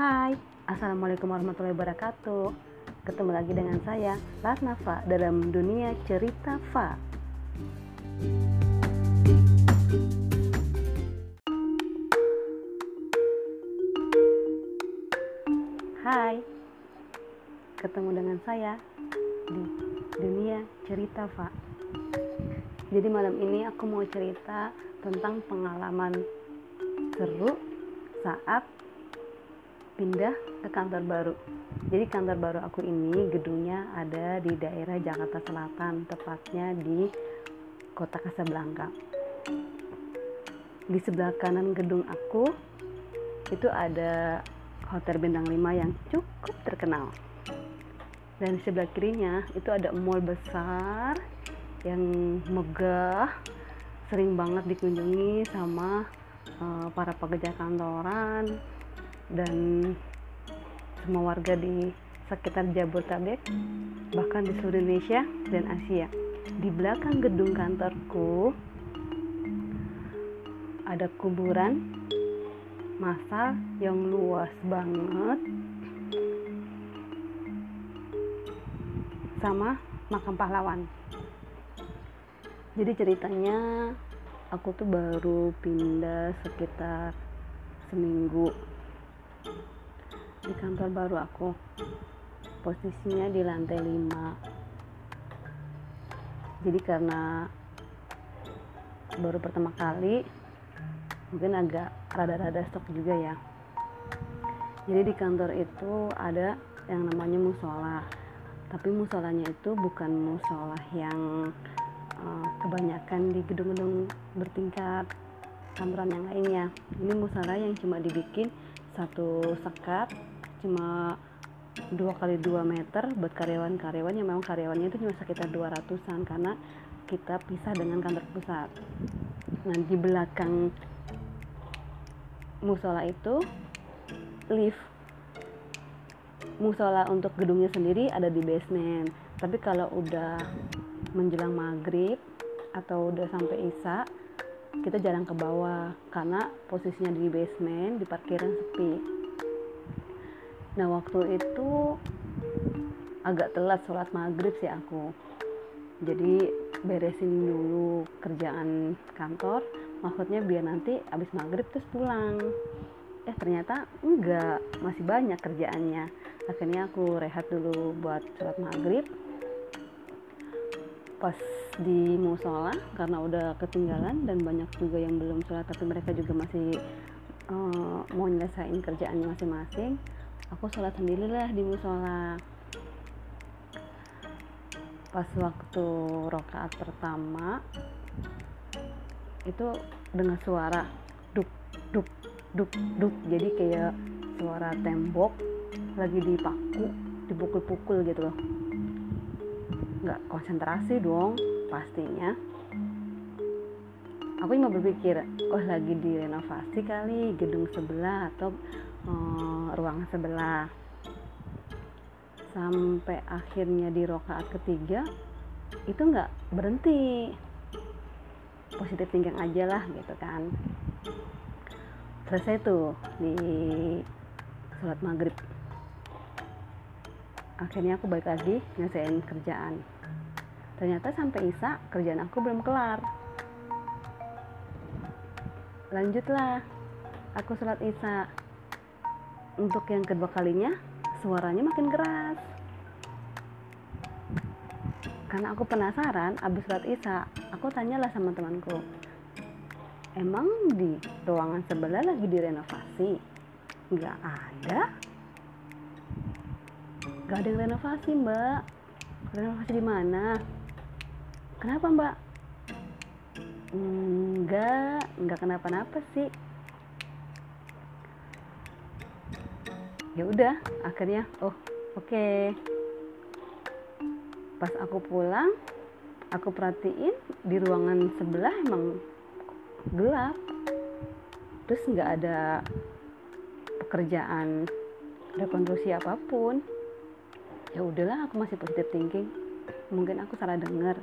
Hai, Assalamualaikum warahmatullahi wabarakatuh. Ketemu lagi dengan saya, Latnafa dalam dunia cerita Fa. Hai, ketemu dengan saya di dunia cerita Fa. Jadi malam ini aku mau cerita tentang pengalaman seru saat pindah ke kantor baru. Jadi kantor baru aku ini gedungnya ada di daerah Jakarta Selatan, tepatnya di Kota Kasablanka. Di sebelah kanan gedung aku itu ada Hotel Bintang 5 yang cukup terkenal. Dan di sebelah kirinya itu ada mall besar yang megah, sering banget dikunjungi sama uh, para pekerja kantoran dan semua warga di sekitar Jabodetabek bahkan di seluruh Indonesia dan Asia. Di belakang gedung kantorku ada kuburan massal yang luas banget sama makam pahlawan. Jadi ceritanya aku tuh baru pindah sekitar seminggu di kantor baru aku. Posisinya di lantai 5 jadi karena baru pertama kali mungkin agak rada-rada stok juga ya. Jadi di kantor itu ada yang namanya musola. Tapi musolanya itu bukan musola yang uh, kebanyakan di gedung-gedung bertingkat kantoran yang lainnya. Ini musola yang cuma dibikin satu sekat cuma dua kali dua meter buat karyawan-karyawan yang memang karyawannya itu cuma sekitar 200an karena kita pisah dengan kantor pusat. Nah di belakang musola itu lift musola untuk gedungnya sendiri ada di basement. Tapi kalau udah menjelang maghrib atau udah sampai isya kita jarang ke bawah karena posisinya di basement di parkiran sepi nah waktu itu agak telat sholat maghrib sih aku. Jadi beresin dulu kerjaan kantor maksudnya biar nanti abis maghrib terus pulang. Eh ternyata enggak masih banyak kerjaannya. Akhirnya aku rehat dulu buat sholat maghrib. Pas di musola karena udah ketinggalan dan banyak juga yang belum sholat tapi mereka juga masih uh, mau nyelesain kerjaannya masing-masing aku sholat sendirilah di musola. Pas waktu rokaat pertama itu dengan suara duk duk duk duk. Jadi kayak suara tembok lagi dipaku dipukul-pukul gitu loh. Nggak konsentrasi dong pastinya. Aku cuma berpikir oh lagi direnovasi kali gedung sebelah atau uh, ruangan sebelah. Sampai akhirnya di rokaat ketiga itu nggak berhenti. Positif tinggal aja lah gitu kan. Selesai tuh di sholat maghrib. Akhirnya aku balik lagi nyelesain kerjaan. Ternyata sampai Isa kerjaan aku belum kelar. Lanjutlah aku sholat Isa untuk yang kedua kalinya suaranya makin keras. Karena aku penasaran abis sholat Isa aku tanyalah sama temanku emang di ruangan sebelah lagi direnovasi? Nggak ada? Nggak ada yang renovasi mbak. Renovasi di mana? Kenapa mbak? Enggak enggak kenapa-napa sih ya udah akhirnya oh oke. Okay. pas aku pulang aku perhatiin di ruangan sebelah emang gelap. Terus nggak ada pekerjaan rekonstruksi apa pun. Ya udahlah aku masih positive thinking. Mungkin aku salah dengar